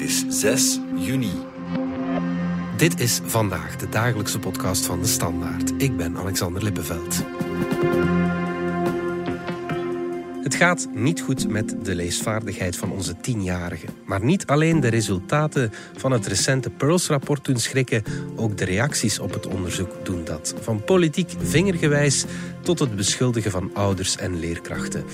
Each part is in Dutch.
Het is 6 juni. Dit is vandaag de dagelijkse podcast van de Standaard. Ik ben Alexander Lippenveld. Het gaat niet goed met de leesvaardigheid van onze tienjarigen. Maar niet alleen de resultaten van het recente Pearls-rapport doen schrikken, ook de reacties op het onderzoek doen dat. Van politiek vingergewijs tot het beschuldigen van ouders en leerkrachten.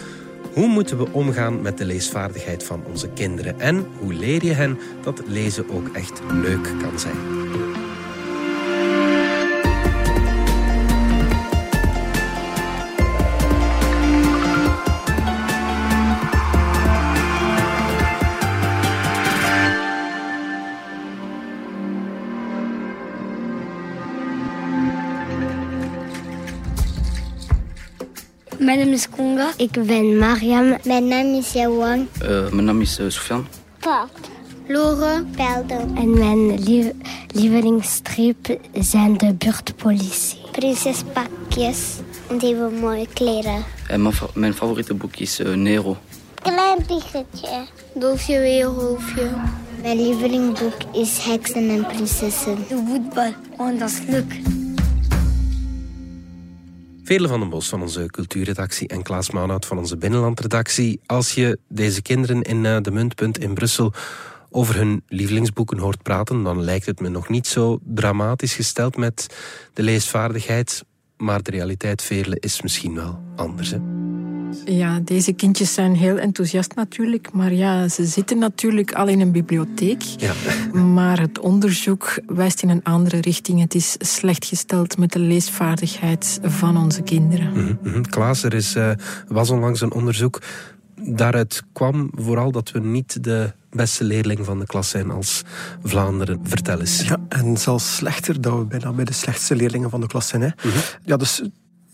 Hoe moeten we omgaan met de leesvaardigheid van onze kinderen? En hoe leer je hen dat lezen ook echt leuk kan zijn? Mijn naam is Konga. Ik ben Mariam. Mijn naam is Jawan. Uh, mijn naam is uh, Sofian. Pat. Lore. Peldo. En mijn lief lievelingsstrip zijn de buurtpolitie. Prinses Pakjes. Die hebben mooie kleren. En mijn, fa mijn favoriete boek is uh, Nero. Klein biggetje. Dolfje Weerhoofdje. Mijn lievelingsboek is Heksen en Prinsessen. De voetbal, oh dat is leuk. Vele van den Bos van onze cultuurredactie en Klaas Maanhout van onze binnenlandredactie. Als je deze kinderen in de Muntpunt in Brussel over hun lievelingsboeken hoort praten, dan lijkt het me nog niet zo dramatisch gesteld met de leesvaardigheid. Maar de realiteit, Veerle, is misschien wel anders. Ja, deze kindjes zijn heel enthousiast natuurlijk. Maar ja, ze zitten natuurlijk al in een bibliotheek. Ja. Maar het onderzoek wijst in een andere richting. Het is slecht gesteld met de leesvaardigheid van onze kinderen. Mm -hmm. Klaas, er is, uh, was onlangs een onderzoek. Daaruit kwam vooral dat we niet de beste leerling van de klas zijn als Vlaanderen. Vertel eens. Ja, en zelfs slechter dat we bijna bij de slechtste leerlingen van de klas zijn. Hè. Mm -hmm. Ja, dus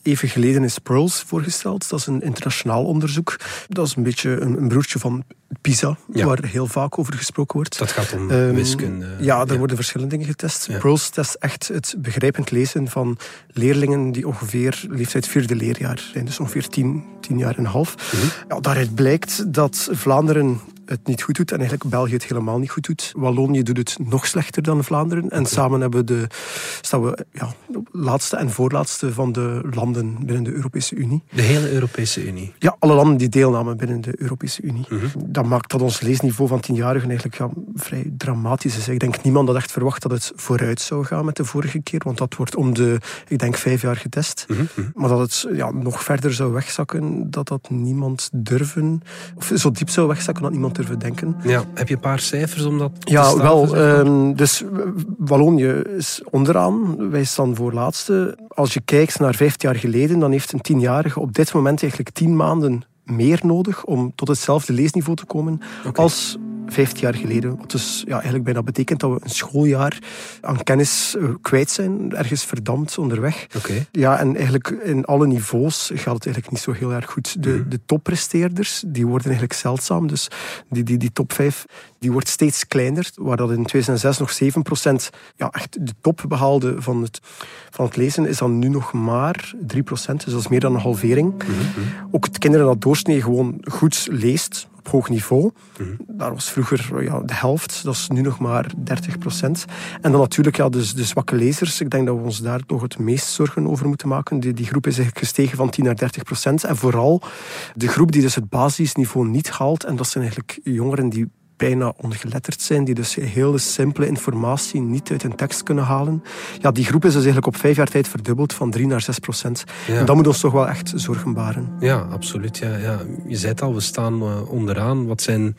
Even geleden is Pearls voorgesteld. Dat is een internationaal onderzoek. Dat is een beetje een, een broertje van PISA, ja. waar heel vaak over gesproken wordt. Dat gaat om um, wiskunde. Ja, er ja. worden verschillende dingen getest. Ja. Pearls test echt het begrijpend lezen van leerlingen die ongeveer leeftijd vierde leerjaar zijn. Dus ongeveer tien, tien jaar en een half. Mm -hmm. ja, daaruit blijkt dat Vlaanderen het niet goed doet en eigenlijk België het helemaal niet goed doet. Wallonië doet het nog slechter dan Vlaanderen. En okay. samen hebben we de, staan we ja, laatste en voorlaatste van de landen binnen de Europese Unie. De hele Europese Unie? Ja, alle landen die deelnamen binnen de Europese Unie. Mm -hmm. Dat maakt dat ons leesniveau van tienjarigen eigenlijk ja, vrij dramatisch is. Ik denk niemand had echt verwacht dat het vooruit zou gaan met de vorige keer, want dat wordt om de, ik denk, vijf jaar getest. Mm -hmm. Maar dat het ja, nog verder zou wegzakken, dat dat niemand durven, of zo diep zou wegzakken dat niemand durven denken. Ja, heb je een paar cijfers om dat ja, te wel. Um, dus Wallonië is onderaan. Wij staan voor laatste. Als je kijkt naar vijftien jaar geleden, dan heeft een tienjarige op dit moment eigenlijk tien maanden meer nodig om tot hetzelfde leesniveau te komen okay. als 15 jaar geleden. Wat dus ja, eigenlijk bijna betekent dat we een schooljaar aan kennis uh, kwijt zijn, ergens verdampt onderweg. Okay. Ja, en eigenlijk in alle niveaus gaat het eigenlijk niet zo heel erg goed. De, mm. de toppresteerders, die worden eigenlijk zeldzaam. Dus die, die, die top 5, die wordt steeds kleiner. Waar dat in 2006 nog 7% ja, echt de top behaalde van het, van het lezen, is dan nu nog maar 3%. Dus dat is meer dan een halvering. Mm -hmm. Ook het kinderen dat doorsnee gewoon goed leest, op hoog niveau. Mm -hmm. Daar was vroeger ja, de helft, dat is nu nog maar 30 procent. En dan natuurlijk ja, dus de zwakke lezers. Ik denk dat we ons daar toch het meest zorgen over moeten maken. Die, die groep is eigenlijk gestegen van 10 naar 30 procent. En vooral de groep die dus het basisniveau niet haalt. En dat zijn eigenlijk jongeren die bijna ongeletterd zijn, die dus hele simpele informatie niet uit een tekst kunnen halen. Ja, die groep is dus eigenlijk op vijf jaar tijd verdubbeld, van 3 naar 6 procent. Ja. En dat moet ons toch wel echt zorgen baren. Ja, absoluut. Ja, ja. Je zei het al, we staan uh, onderaan. Wat zijn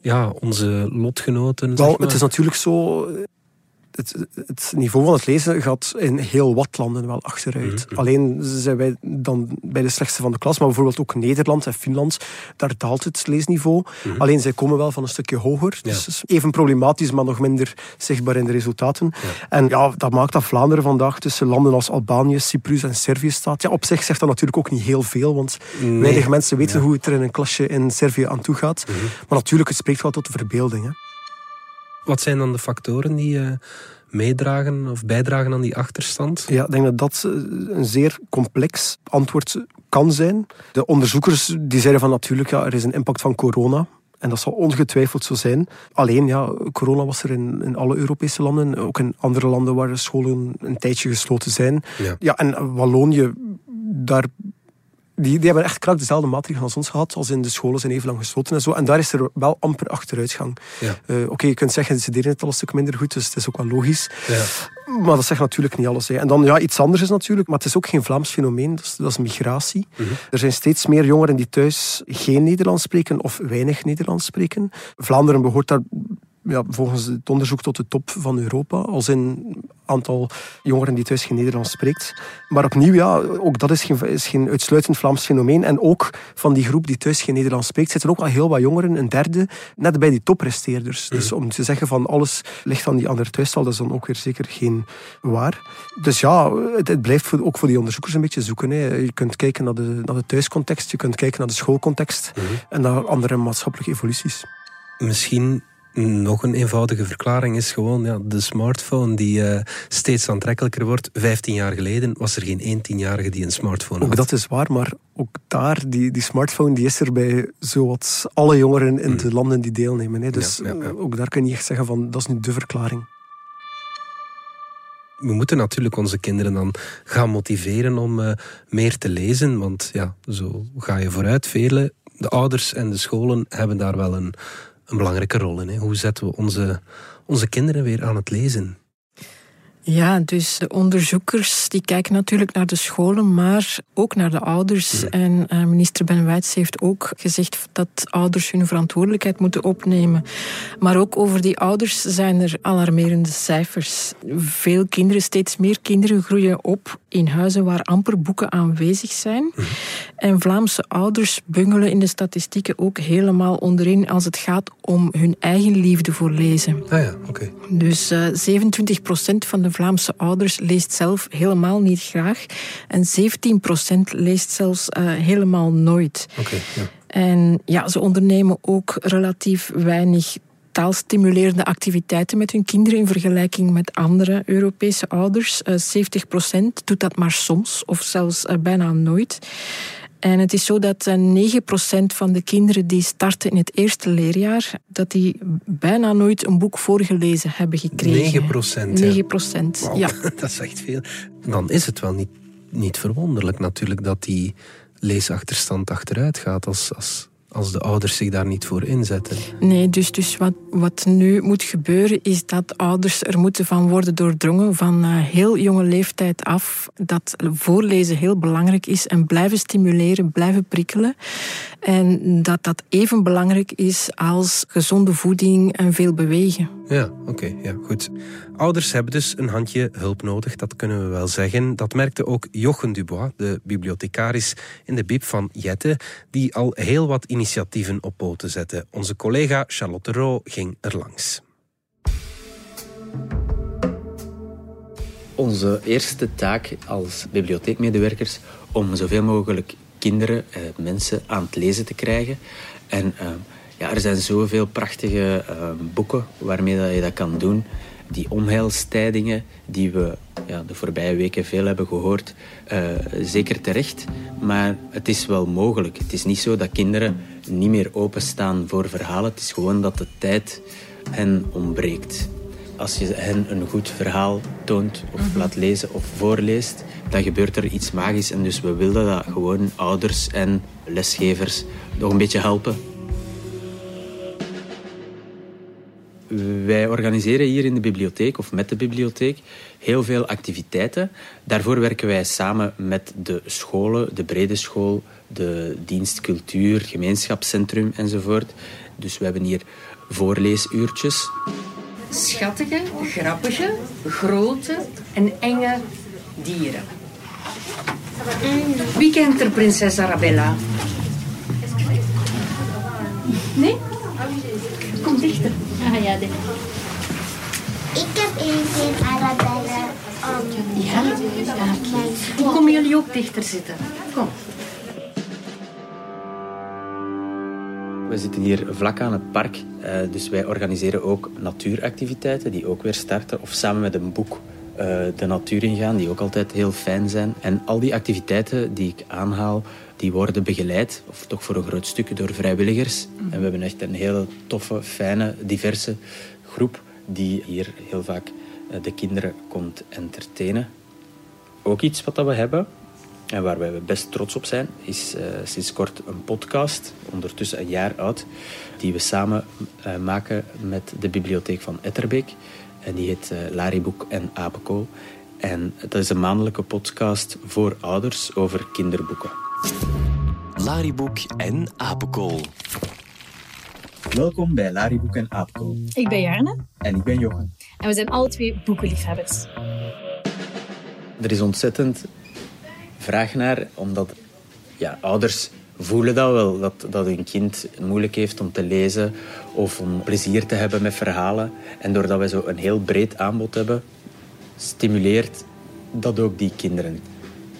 ja, onze lotgenoten? Wel, zeg maar? het is natuurlijk zo... Het, het, niveau van het lezen gaat in heel wat landen wel achteruit. Mm -hmm. Alleen zijn wij dan bij de slechtste van de klas, maar bijvoorbeeld ook Nederland en Finland, daar daalt het leesniveau. Mm -hmm. Alleen zij komen wel van een stukje hoger. Ja. Dus even problematisch, maar nog minder zichtbaar in de resultaten. Ja. En ja, dat maakt dat Vlaanderen vandaag tussen landen als Albanië, Cyprus en Servië staat. Ja, op zich zegt dat natuurlijk ook niet heel veel, want nee. weinig mensen weten ja. hoe het er in een klasje in Servië aan toe gaat. Mm -hmm. Maar natuurlijk, het spreekt wel tot de verbeelding. Hè. Wat zijn dan de factoren die uh, meedragen of bijdragen aan die achterstand? Ja, ik denk dat dat een zeer complex antwoord kan zijn. De onderzoekers die zeiden van natuurlijk, ja, er is een impact van corona. En dat zal ongetwijfeld zo zijn. Alleen, ja, corona was er in, in alle Europese landen. Ook in andere landen waar de scholen een tijdje gesloten zijn. Ja. ja en Wallonië, daar die, die hebben echt krak dezelfde maatregelen als ons gehad, als in de scholen zijn even lang gesloten en zo. En daar is er wel amper achteruitgang. Ja. Uh, Oké, je kunt zeggen, ze deden het al een stuk minder goed, dus het is ook wel logisch. Ja. Maar dat zegt natuurlijk niet alles. Hè. En dan, ja, iets anders is natuurlijk, maar het is ook geen Vlaams fenomeen, dat is, dat is migratie. Mhm. Er zijn steeds meer jongeren die thuis geen Nederlands spreken of weinig Nederlands spreken. Vlaanderen behoort daar ja, volgens het onderzoek tot de top van Europa, als in aantal jongeren die thuis geen Nederlands spreekt. Maar opnieuw, ja, ook dat is geen, is geen uitsluitend Vlaams fenomeen. En ook van die groep die thuis geen Nederlands spreekt, zitten ook wel heel wat jongeren, een derde, net bij die toppresteerders. Dus om te zeggen van alles ligt aan die andere thuisstal, dat is dan ook weer zeker geen waar. Dus ja, het, het blijft voor, ook voor die onderzoekers een beetje zoeken. Hè. Je kunt kijken naar de, naar de thuiscontext, je kunt kijken naar de schoolcontext en naar andere maatschappelijke evoluties. Misschien nog een eenvoudige verklaring is gewoon ja, de smartphone die uh, steeds aantrekkelijker wordt. Vijftien jaar geleden was er geen één tienjarige die een smartphone had. Ook dat is waar, maar ook daar, die, die smartphone die is er bij zowat alle jongeren in de landen die deelnemen. Hè. Dus Ja, ja, ja. ook daar kun je niet echt zeggen van dat is nu de verklaring. We moeten natuurlijk onze kinderen dan gaan motiveren om uh, meer te lezen, want ja, zo ga je vooruit. Vele, de ouders en de scholen hebben daar wel een, een belangrijke rol in. Hè. Hoe zetten we onze, onze kinderen weer aan het lezen? Ja, dus de onderzoekers die kijken natuurlijk naar de scholen, maar ook naar de ouders. Ja. En uh, minister Ben Wijts heeft ook gezegd dat ouders hun verantwoordelijkheid moeten opnemen. Maar ook over die ouders zijn er alarmerende cijfers. Veel kinderen, steeds meer kinderen groeien op in huizen waar amper boeken aanwezig zijn. Ja. En Vlaamse ouders bungelen in de statistieken ook helemaal onderin als het gaat om hun eigen liefde voor lezen. Ah ja, oké. Okay. Dus uh, 27% van de Vlaamse ouders leest zelf helemaal niet graag. En 17% leest zelfs uh, helemaal nooit. Okay, ja. En ja, ze ondernemen ook relatief weinig taalstimulerende activiteiten met hun kinderen in vergelijking met andere Europese ouders. Uh, 70% doet dat maar soms of zelfs uh, bijna nooit. En het is zo dat 9% van de kinderen die starten in het eerste leerjaar, dat die bijna nooit een boek voorgelezen hebben gekregen. 9%? 9%, ja. Wow, ja. Dat is echt veel. Dan is het wel niet, niet verwonderlijk natuurlijk dat die leesachterstand achteruit gaat als, als, als de ouders zich daar niet voor inzetten. Nee, dus, dus wat, wat nu moet gebeuren is dat ouders er moeten van worden doordrongen van uh, heel jonge leeftijd af dat voorlezen heel belangrijk is en blijven stimuleren, blijven prikkelen. En dat dat even belangrijk is als gezonde voeding en veel bewegen. Ja, oké, okay, ja, goed. Ouders hebben dus een handje hulp nodig, dat kunnen we wel zeggen. Dat merkte ook Jochen Dubois, de bibliothecaris in de bib van Jette, die al heel wat initiatieven op poten zette. Onze collega Charlotte Roo ging er langs. Onze eerste taak als bibliotheekmedewerkers om zoveel mogelijk kinderen, eh, mensen aan het lezen te krijgen. En uh, ja, er zijn zoveel prachtige uh, boeken waarmee dat je dat kan doen. Die omheilstijdingen die we ja, de voorbije weken veel hebben gehoord, uh, zeker terecht. Maar het is wel mogelijk. Het is niet zo dat kinderen niet meer openstaan voor verhalen. Het is gewoon dat de tijd hen ontbreekt. Als je hen een goed verhaal toont of mm -hmm. laat lezen of voorleest, dan gebeurt er iets magisch. En dus we willen dat gewoon ouders en lesgevers nog een beetje helpen. Wij organiseren hier in de bibliotheek of met de bibliotheek heel veel activiteiten. Daarvoor werken wij samen met de scholen, de brede school, de dienst cultuur, gemeenschapscentrum enzovoort. Dus we hebben hier voorleesuurtjes. Schattige, grappige, grote en enge dieren. Wie kent er prinses Arabella? Nee? Kom dichter. Ah ja, dit. Ik heb één keer Arabella ja? ja. Komen jullie ook dichter zitten? Kom. We zitten hier vlak aan het park, dus wij organiseren ook natuuractiviteiten die ook weer starten. Of samen met een boek de natuur ingaan, die ook altijd heel fijn zijn. En al die activiteiten die ik aanhaal, die worden begeleid, of toch voor een groot stuk, door vrijwilligers. En we hebben echt een hele toffe, fijne, diverse groep die hier heel vaak eh, de kinderen komt entertainen. Ook iets wat we hebben, en waar wij best trots op zijn, is uh, sinds kort een podcast, ondertussen een jaar oud, die we samen uh, maken met de bibliotheek van Etterbeek. En die heet uh, Lariboek en Apenkool. En dat is een maandelijke podcast voor ouders over kinderboeken. Lariboek en Apenkool. Welkom bij Lariboek en Apenkool. Ik ben Jarne. En ik ben Jochen. En we zijn alle twee boekenliefhebbers. Er is ontzettend vraag naar, omdat ja, ouders voelen dat wel, dat, dat hun kind moeilijk heeft om te lezen of om plezier te hebben met verhalen. En doordat wij zo een heel breed aanbod hebben, stimuleert dat ook die kinderen.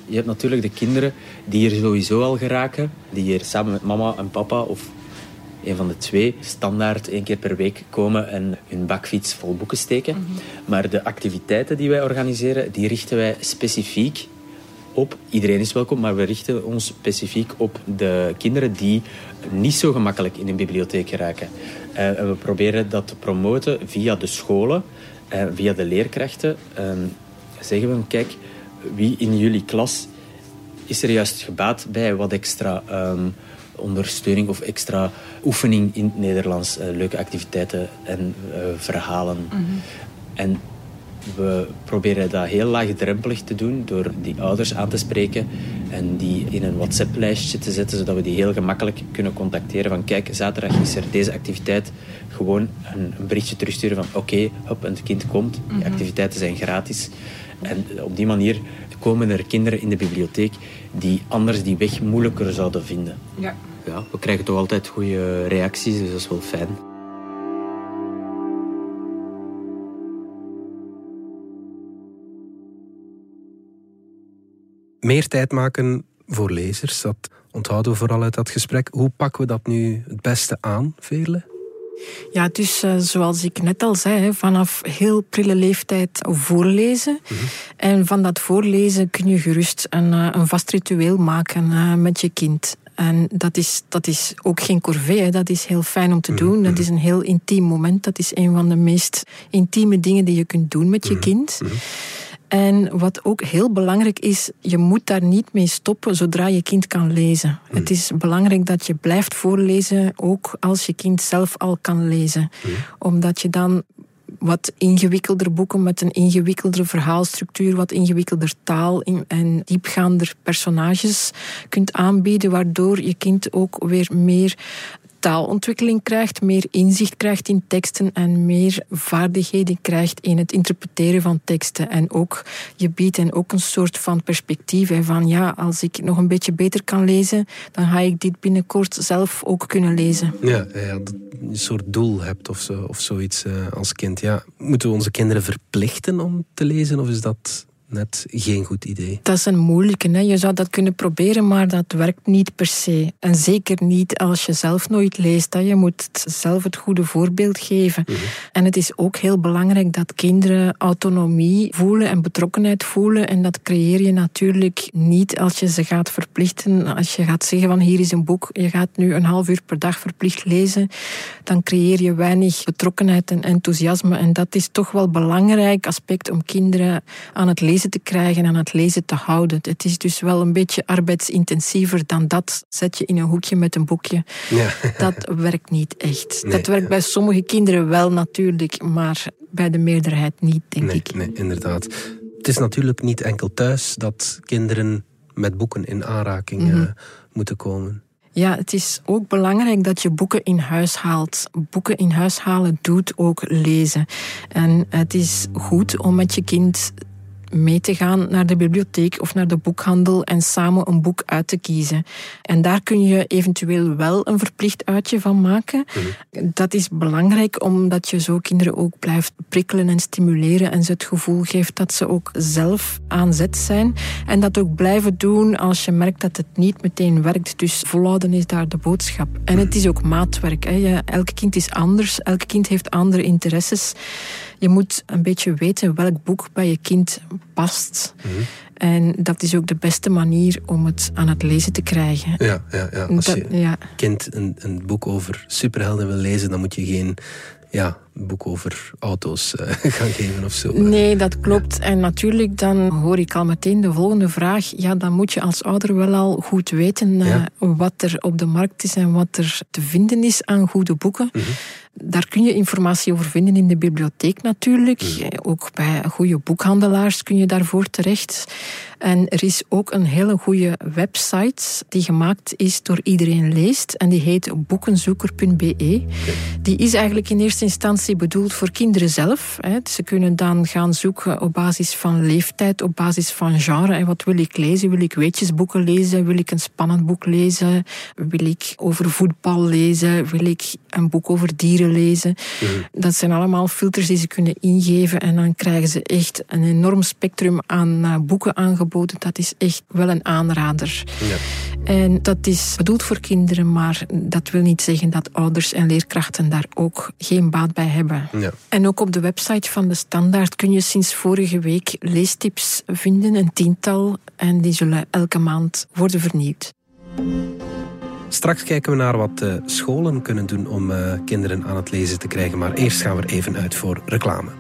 Je hebt natuurlijk de kinderen die hier sowieso al geraken, die hier samen met mama en papa of een van de twee standaard één keer per week komen en hun bakfiets vol boeken steken. Maar de activiteiten die wij organiseren, die richten wij specifiek op. Iedereen is welkom, maar we richten ons specifiek op de kinderen die niet zo gemakkelijk in een bibliotheek geraken. Uh, en we proberen dat te promoten via de scholen, uh, via de leerkrachten. Uh, zeggen we, kijk, wie in jullie klas is er juist gebaat bij wat extra um, ondersteuning of extra oefening in het Nederlands, uh, leuke activiteiten en verhalen. Mm -hmm. En we proberen dat heel laagdrempelig te doen door die ouders aan te spreken en die in een WhatsApp-lijstje te zetten, zodat we die heel gemakkelijk kunnen contacteren van kijk, zaterdag is er deze activiteit. Gewoon een, een berichtje terugsturen van oké, okay, hop, en het kind komt. Die activiteiten zijn gratis. En op die manier komen er kinderen in de bibliotheek die anders die weg moeilijker zouden vinden. Ja. Ja, we krijgen toch altijd goede reacties, dus dat is wel fijn. Meer tijd maken voor lezers, dat onthouden we vooral uit dat gesprek. Hoe pakken we dat nu het beste aan, Veerle? Ja, dus uh, zoals ik net al zei, vanaf heel prille leeftijd voorlezen. Mm -hmm. En van dat voorlezen kun je gerust een, uh, een vast ritueel maken uh, met je kind. En dat is, dat is ook geen corvée, hè. dat is heel fijn om te doen. Mm -hmm. Dat is een heel intiem moment. Dat is een van de meest intieme dingen die je kunt doen met je mm -hmm. kind. En wat ook heel belangrijk is, je moet daar niet mee stoppen zodra je kind kan lezen. Mm. Het is belangrijk dat je blijft voorlezen, ook als je kind zelf al kan lezen. Mm. Omdat je dan wat ingewikkelder boeken met een ingewikkeldere verhaalstructuur, wat ingewikkelder taal en diepgaander personages kunt aanbieden, waardoor je kind ook weer meer taalontwikkeling krijgt, meer inzicht krijgt in teksten en meer vaardigheden krijgt in het interpreteren van teksten. En ook, je biedt hen ook een soort van perspectief. Hè, van ja, als ik nog een beetje beter kan lezen, dan ga ik dit binnenkort zelf ook kunnen lezen. Ja, ja dat je een soort doel hebt of, zo, of zoiets uh, als kind. Ja, moeten we onze kinderen verplichten om te lezen of is dat net geen goed idee. Dat is een moeilijke. Hè? Je zou dat kunnen proberen, maar dat werkt niet per se. En zeker niet als je zelf nooit leest. Hè? Je moet zelf het goede voorbeeld geven. Mm -hmm. En het is ook heel belangrijk dat kinderen autonomie voelen en betrokkenheid voelen. En dat creëer je natuurlijk niet als je ze gaat verplichten. Als je gaat zeggen van hier is een boek, je gaat nu een half uur per dag verplicht lezen. Dan creëer je weinig betrokkenheid en enthousiasme. En dat is toch wel een belangrijk aspect om kinderen aan het lezen lezen te krijgen en aan het lezen te houden. Het is dus wel een beetje arbeidsintensiever dan dat. Zet je in een hoekje met een boekje. Ja. Dat werkt niet echt. Nee. Dat werkt bij sommige kinderen wel natuurlijk, maar bij de meerderheid niet, denk nee, ik. Nee, inderdaad. Het is natuurlijk niet enkel thuis dat kinderen met boeken in aanraking mm -hmm. uh, moeten komen. Ja, het is ook belangrijk dat je boeken in huis haalt. Boeken in huis halen doet ook lezen. En het is goed om met je kind mee te gaan naar de bibliotheek of naar de boekhandel en samen een boek uit te kiezen. En daar kun je eventueel wel een verplicht uitje van maken. Mm-hmm. Dat is belangrijk omdat je zo kinderen ook blijft prikkelen en stimuleren en ze het gevoel geeft dat ze ook zelf aan zet zijn. En dat ook blijven doen als je merkt dat het niet meteen werkt. Dus volhouden is daar de boodschap. En het is ook maatwerk. Hè. Elk kind is anders, elk kind heeft andere interesses. Je moet een beetje weten welk boek bij je kind past. Mm-hmm. En dat is ook de beste manier om het aan het lezen te krijgen. Ja, ja, ja. Als Dat- je ja. kind een, een boek over superhelden wil lezen, dan moet je geen ja, boek over auto's eh, gaan geven of zo. Nee, dat klopt. En natuurlijk, dan hoor ik al meteen de volgende vraag. Ja, dan moet je als ouder wel al goed weten eh, Ja. wat er op de markt is en wat er te vinden is aan goede boeken. Daar kun je informatie over vinden in de bibliotheek natuurlijk. Eh, Ook bij goede boekhandelaars kun je daarvoor terecht. En er is ook een hele goede website die gemaakt is door Iedereen Leest. En die heet boekenzoeker.be. Die is eigenlijk in eerste instantie bedoeld voor kinderen zelf. hè. Ze kunnen dan gaan zoeken op basis van leeftijd, op basis van genre. En wat wil ik lezen? Wil ik weetjesboeken lezen? Wil ik een spannend boek lezen? Wil ik over voetbal lezen? Wil ik een boek over dieren lezen? Dat zijn allemaal filters die ze kunnen ingeven. En dan krijgen ze echt een enorm spectrum aan eh, boeken aangeboden. Dat is echt wel een aanrader. Ja. En dat is bedoeld voor kinderen, maar dat wil niet zeggen dat ouders en leerkrachten daar ook geen baat bij hebben. Ja. En ook op de website van de Standaard kun je sinds vorige week leestips vinden, een tiental, en die zullen elke maand worden vernieuwd. Straks kijken we naar wat eh, scholen kunnen doen om eh, kinderen aan het lezen te krijgen. Maar eerst gaan we er even uit voor reclame.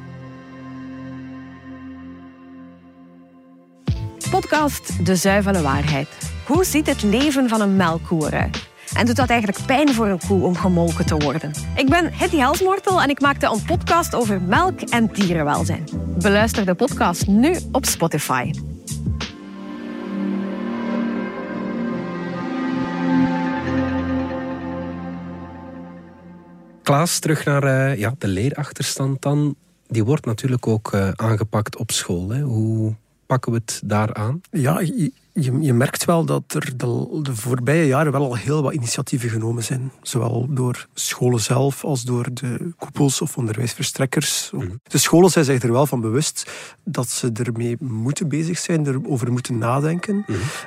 Podcast De Zuivele Waarheid. Hoe ziet het leven van een melkkoe eruit? En doet dat eigenlijk pijn voor een koe om gemolken te worden? Ik ben Hetty Helsmortel en ik maakte een podcast over melk en dierenwelzijn. Beluister de podcast nu op Spotify. Klaas, terug naar eh, ja, de leerachterstand dan. Die wordt natuurlijk ook eh, aangepakt op school. Hè. Hoe pakken we het daar aan? Ja, je, je, merkt wel dat er de, de voorbije jaren wel al heel wat initiatieven genomen zijn. Zowel door scholen zelf als door de koepels of onderwijsverstrekkers. De scholen zijn zich er wel van bewust dat ze ermee moeten bezig zijn, erover moeten nadenken.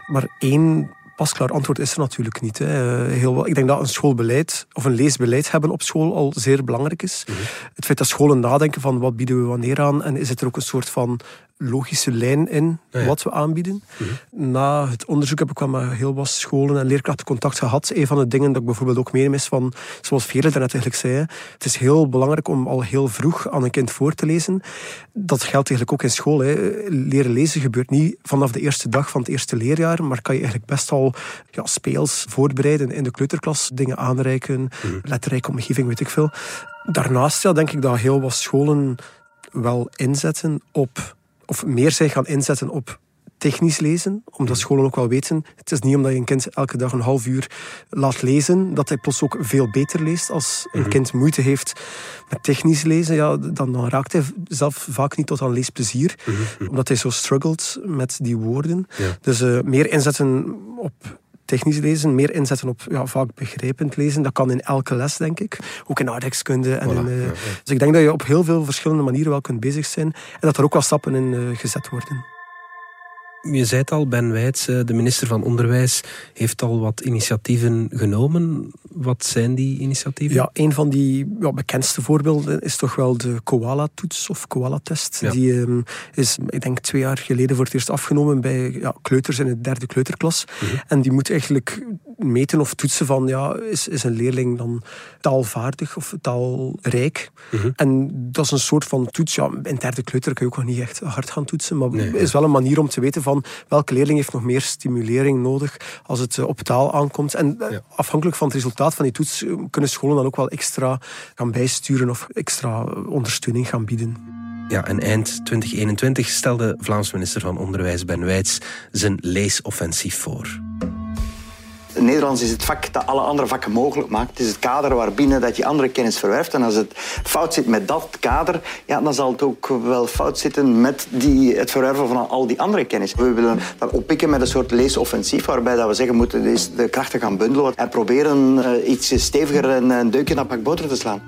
Maar één pasklaar antwoord is er natuurlijk niet. Hè. Heel, wat- ik denk dat een schoolbeleid of een leesbeleid hebben op school al zeer belangrijk is. Het feit dat scholen nadenken van wat bieden we wanneer aan en is het er ook een soort van logische lijn in ja. wat we aanbieden. Na het onderzoek heb ik wel met heel wat scholen en leerkrachten contact gehad. Een van de dingen dat ik bijvoorbeeld ook meeneem is van, zoals Veerle daarnet eigenlijk zei, het is heel belangrijk om al heel vroeg aan een kind voor te lezen. Dat geldt eigenlijk ook in school. Hè. Leren lezen gebeurt niet vanaf de eerste dag van het eerste leerjaar, maar kan je eigenlijk best al ja, speels voorbereiden in de kleuterklas, dingen aanreiken, letterrijke omgeving, weet ik veel. Daarnaast ja, denk ik dat heel wat scholen wel inzetten op, of meer zijn gaan inzetten op technisch lezen, omdat scholen ook wel weten, het is niet omdat je een kind elke dag een half uur laat lezen, dat hij plots ook veel beter leest. Als een kind moeite heeft met technisch lezen, ja, dan, dan raakt hij zelf vaak niet tot aan leesplezier, omdat hij zo struggelt met die woorden. Ja. Dus eh, meer inzetten op technisch lezen, meer inzetten op ja, vaak begrijpend lezen. Dat kan in elke les, denk ik. Ook in aardrijkskunde. En Voilà, in, eh, ja, ja. Dus ik denk dat je op heel veel verschillende manieren wel kunt bezig zijn. En dat er ook wel stappen in eh, gezet worden. Je zei het al, Ben Wijts, eh, de minister van Onderwijs, heeft al wat initiatieven genomen. Wat zijn die initiatieven? Ja, een van die ja, bekendste voorbeelden is toch wel de koala-toets of koala-test. Ja. Die ehm, is, ik denk, twee jaar geleden voor het eerst afgenomen bij ja, kleuters in de derde kleuterklas. En die moet eigenlijk meten of toetsen van, ja, is, is een leerling dan taalvaardig of taalrijk? En dat is een soort van toets. Ja, in derde kleuter kun je ook nog niet echt hard gaan toetsen, maar Nee, is wel een manier om te weten van welke leerling heeft nog meer stimulering nodig als het eh, op taal aankomt. En eh, Ja. afhankelijk van het resultaat van die toets eh, kunnen scholen dan ook wel extra gaan bijsturen of extra ondersteuning gaan bieden. Ja, en eind 2021 stelde Vlaams minister van Onderwijs Ben Wijts zijn leesoffensief voor. Nederlands is het vak dat alle andere vakken mogelijk maakt. Het is het kader waarbinnen dat je andere kennis verwerft. En als het fout zit met dat kader, ja, dan zal het ook wel fout zitten met die, het verwerven van al die andere kennis. We willen dat oppikken met een soort leesoffensief, waarbij dat we zeggen, we moeten de krachten gaan bundelen en proberen eh, iets steviger en een deukje naar pak boter te slaan.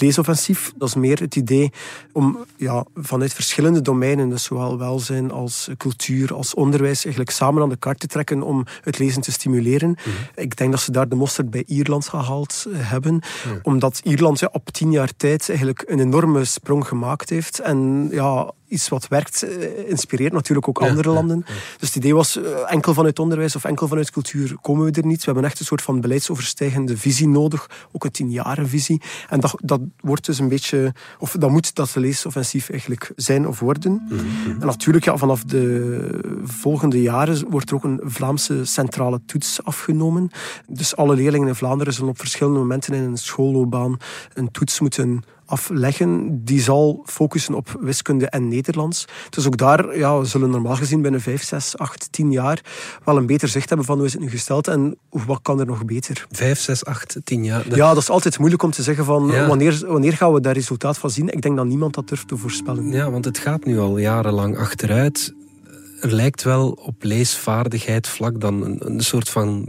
Leesoffensief. Dat is meer het idee om ja, vanuit verschillende domeinen, dus zowel welzijn als cultuur, als onderwijs, eigenlijk samen aan de kaart te trekken om het lezen te stimuleren. Ik denk dat ze daar de mosterd bij Ierland gehaald eh, hebben, omdat Ierland ja, op tien jaar tijd eigenlijk een enorme sprong gemaakt heeft. En ja, iets wat werkt, eh, inspireert natuurlijk ook andere landen. Dus het idee was, eh, enkel vanuit onderwijs of enkel vanuit cultuur komen we er niet. We hebben echt een soort van beleidsoverstijgende visie nodig, ook een tienjarenvisie. En dat, dat wordt dus een beetje, of dat moet dat leesoffensief eigenlijk zijn of worden. Mhm. En natuurlijk, ja, vanaf de volgende jaren wordt er ook een Vlaamse centrale toets afgenomen. Dus alle leerlingen in Vlaanderen zullen op verschillende momenten in een schoolloopbaan een toets moeten afleggen. Die zal focussen op wiskunde en Nederlands. Dus ook daar ja, we zullen normaal gezien binnen 5, 6, 8, 10 jaar wel een beter zicht hebben van hoe is het nu gesteld en wat kan er nog beter. 5, 6, 8, 10 jaar. Ja, dat is altijd moeilijk om te zeggen van Ja. wanneer, wanneer gaan we daar resultaat van zien. Ik denk dat niemand dat durft te voorspellen. Ja, want het gaat nu al jarenlang achteruit. Er lijkt wel op leesvaardigheid vlak dan een, een soort van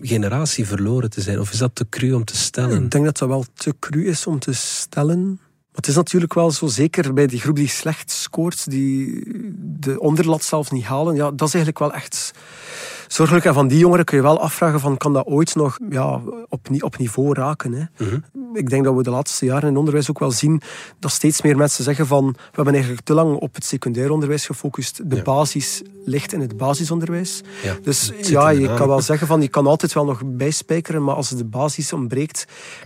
generatie verloren te zijn. Of is dat te cru om te stellen? Ik denk dat dat wel te cru is om te stellen. Maar het is natuurlijk wel zo, zeker bij die groep die slecht scoort, die de onderlat zelfs niet halen. Ja, dat is eigenlijk wel echt zorgelijk. En van die jongeren kun je wel afvragen van, kan dat ooit nog ja, op, op niveau raken? Hè? Mhm. Ik denk dat we de laatste jaren in het onderwijs ook wel zien dat steeds meer mensen zeggen van, we hebben eigenlijk te lang op het secundair onderwijs gefocust. De basis ligt in het basisonderwijs. Ja, Dus ja, je kan wel zeggen van, je kan altijd wel nog bijspijkeren, maar als de basis ontbreekt,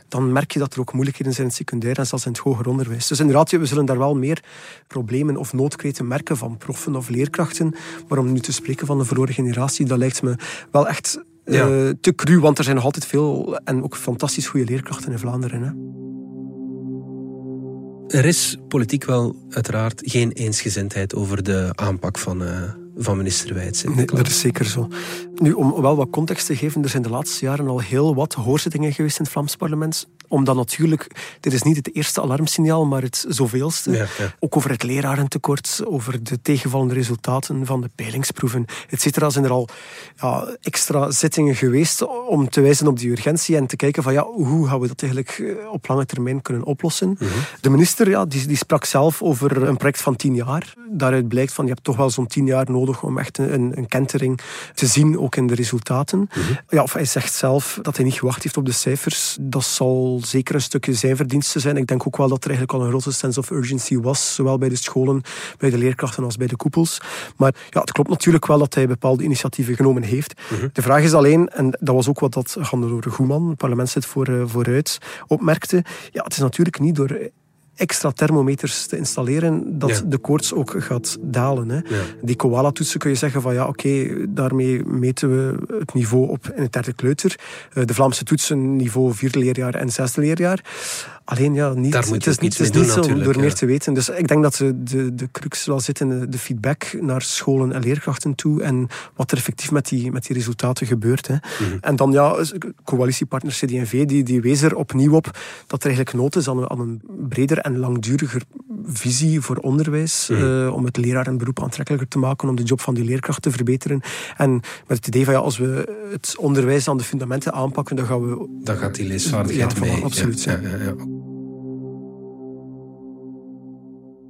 dan merk je dat er ook moeilijkheden zijn in het secundair en zelfs in het hoger onderwijs. Dus inderdaad, we zullen daar wel meer problemen of noodkreten merken van proffen of leerkrachten. Maar om nu te spreken van een verloren generatie, dat lijkt me wel echt eh, te cru, want er zijn nog altijd veel en ook fantastisch goede leerkrachten in Vlaanderen. Hè. Er is politiek wel uiteraard geen eensgezindheid over de aanpak van, eh, van minister Wijts. Nee, dat is zeker zo. Nu, om wel wat context te geven, er zijn de laatste jaren al heel wat hoorzittingen geweest in het Vlaams parlement. Omdat natuurlijk, dit is niet het eerste alarmsignaal, maar het zoveelste. Ja, ja. Ook over het lerarentekort, over de tegenvallende resultaten van de peilingsproeven, et cetera, zijn er al ja, extra zittingen geweest om te wijzen op die urgentie en te kijken van ja, hoe gaan we dat eigenlijk eh, op lange termijn kunnen oplossen. De minister ja, die, die sprak zelf over een project van tien jaar. Daaruit blijkt van je hebt toch wel zo'n tien jaar nodig om echt een, een kentering te zien, ook in de resultaten. Ja, of hij zegt zelf dat hij niet gewacht heeft op de cijfers. Dat zal zeker een stukje zijn verdienste zijn. Ik denk ook wel dat er eigenlijk al een grote sense of urgency was, zowel bij de scholen, bij de leerkrachten als bij de koepels. Maar ja, het klopt natuurlijk wel dat hij bepaalde initiatieven genomen heeft. De vraag is alleen, en dat was ook wat dat Gandeloor Goeman, parlementslid voor, eh, vooruit, opmerkte. Ja, het is natuurlijk niet door extra thermometers te installeren, dat Ja. de koorts ook gaat dalen. Hè. Ja. Die koala-toetsen kun je zeggen van ja, oké, daarmee meten we het niveau op in het derde kleuter. Eh, De Vlaamse toetsen niveau vierde leerjaar en zesde leerjaar. Alleen ja, niet, Daar het is niet, het is niet doen zo door meer ja. te weten. Dus ik denk dat de, de, de crux wel zit in de, feedback naar scholen en leerkrachten toe en wat er effectief met die, met die resultaten gebeurt. Hè. Mhm. En dan ja, coalitiepartner CD&V die, die wees er opnieuw op dat er eigenlijk nood is aan een, aan een breder en langduriger visie voor onderwijs, Mhm. eh, om het leraar en beroep aantrekkelijker te maken, om de job van die leerkracht te verbeteren. En met het idee van ja, als we het onderwijs aan de fundamenten aanpakken, dan gaan we... Dan gaat die leesvaardigheid Ja, mee. absoluut, Ja, ja. ja, ja.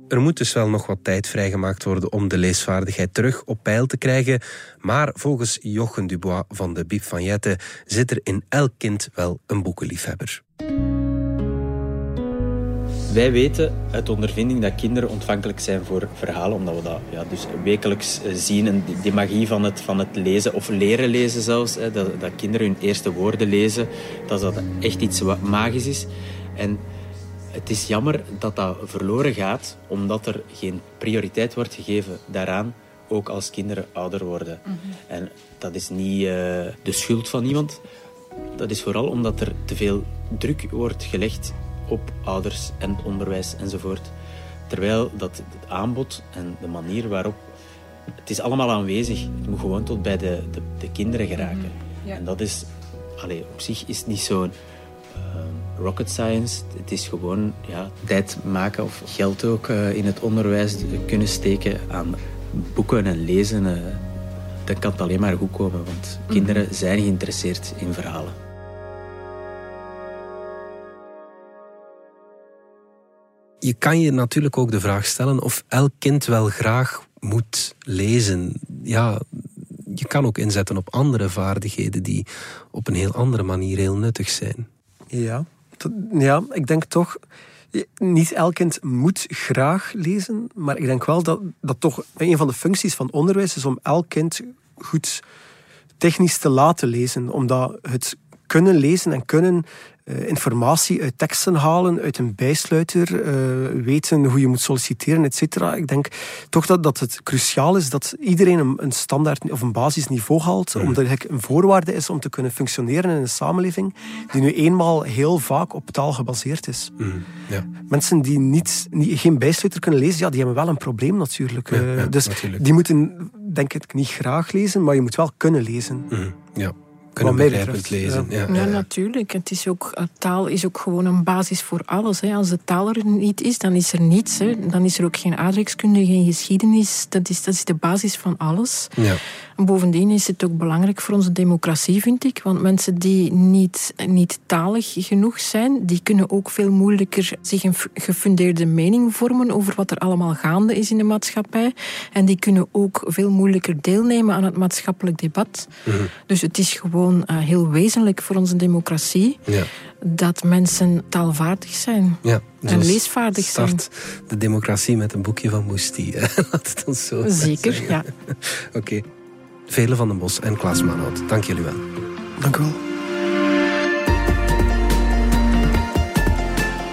Er moet dus wel nog wat tijd vrijgemaakt worden om de leesvaardigheid terug op peil te krijgen. Maar volgens Jochen Dubois van de Biep van Jette zit er in elk kind wel een boekenliefhebber. Wij weten uit ondervinding dat kinderen ontvankelijk zijn voor verhalen, omdat we dat ja, dus wekelijks eh, zien. En die, magie van het, van het lezen, of leren lezen zelfs, hè, dat, dat kinderen hun eerste woorden lezen, dat dat echt iets wat magisch is. En het is jammer dat dat verloren gaat, omdat er geen prioriteit wordt gegeven daaraan, ook als kinderen ouder worden. En dat is niet eh, de schuld van iemand. Dat is vooral omdat er te veel druk wordt gelegd op ouders en onderwijs enzovoort. Terwijl dat het aanbod en de manier waarop... Het is allemaal aanwezig. Het moet gewoon tot bij de, de, de kinderen geraken. Ja. En dat is... Allee, op zich is het niet zo'n eh, rocket science. Het is gewoon ja, tijd maken of geld ook eh, in het onderwijs kunnen steken aan boeken en lezen. eh, dan kan het alleen maar goed komen, want kinderen zijn geïnteresseerd in verhalen. Je kan je natuurlijk ook de vraag stellen of elk kind wel graag moet lezen. Ja, je kan ook inzetten op andere vaardigheden die op een heel andere manier heel nuttig zijn. Ja, Ja, ik denk toch niet elk kind moet graag lezen, maar ik denk wel dat, dat toch een van de functies van onderwijs is om elk kind goed technisch te laten lezen. Omdat het kunnen lezen en kunnen uh, informatie uit teksten halen, uit een bijsluiter, uh, weten hoe je moet solliciteren, etc. Ik denk toch dat, dat het cruciaal is dat iedereen een, een standaard of een basisniveau haalt, mm. omdat het een voorwaarde is om te kunnen functioneren in een samenleving die nu eenmaal heel vaak op taal gebaseerd is. Mm. Ja. Mensen die niet, niet, geen bijsluiter kunnen lezen, ja, die hebben wel een probleem natuurlijk. Ja, uh, dus natuurlijk. die moeten, denk ik, niet graag lezen, maar je moet wel kunnen lezen. Mm. Ja kunnen begrijpend lezen. Ja. Ja, natuurlijk. Het is ook, eh, taal is ook gewoon een basis voor alles. Hè. Als de taal er niet is, dan is er niets. Hè. Dan is er ook geen aardrijkskunde, geen geschiedenis. Dat is, dat is de basis van alles. Ja. Bovendien is het ook belangrijk voor onze democratie, vind ik. Want mensen die niet, niet talig genoeg zijn, die kunnen ook veel moeilijker zich een gefundeerde mening vormen over wat er allemaal gaande is in de maatschappij. En die kunnen ook veel moeilijker deelnemen aan het maatschappelijk debat. Mhm. Dus het is gewoon uh, heel wezenlijk voor onze democratie ja. dat mensen taalvaardig zijn. Ja. en leesvaardig start zijn. de democratie met een boekje van Moesti. Laat het ons zo Zeker, ja. Oké. Vele van den Bos en Klaas Manhout. Dank jullie wel. Dank u wel.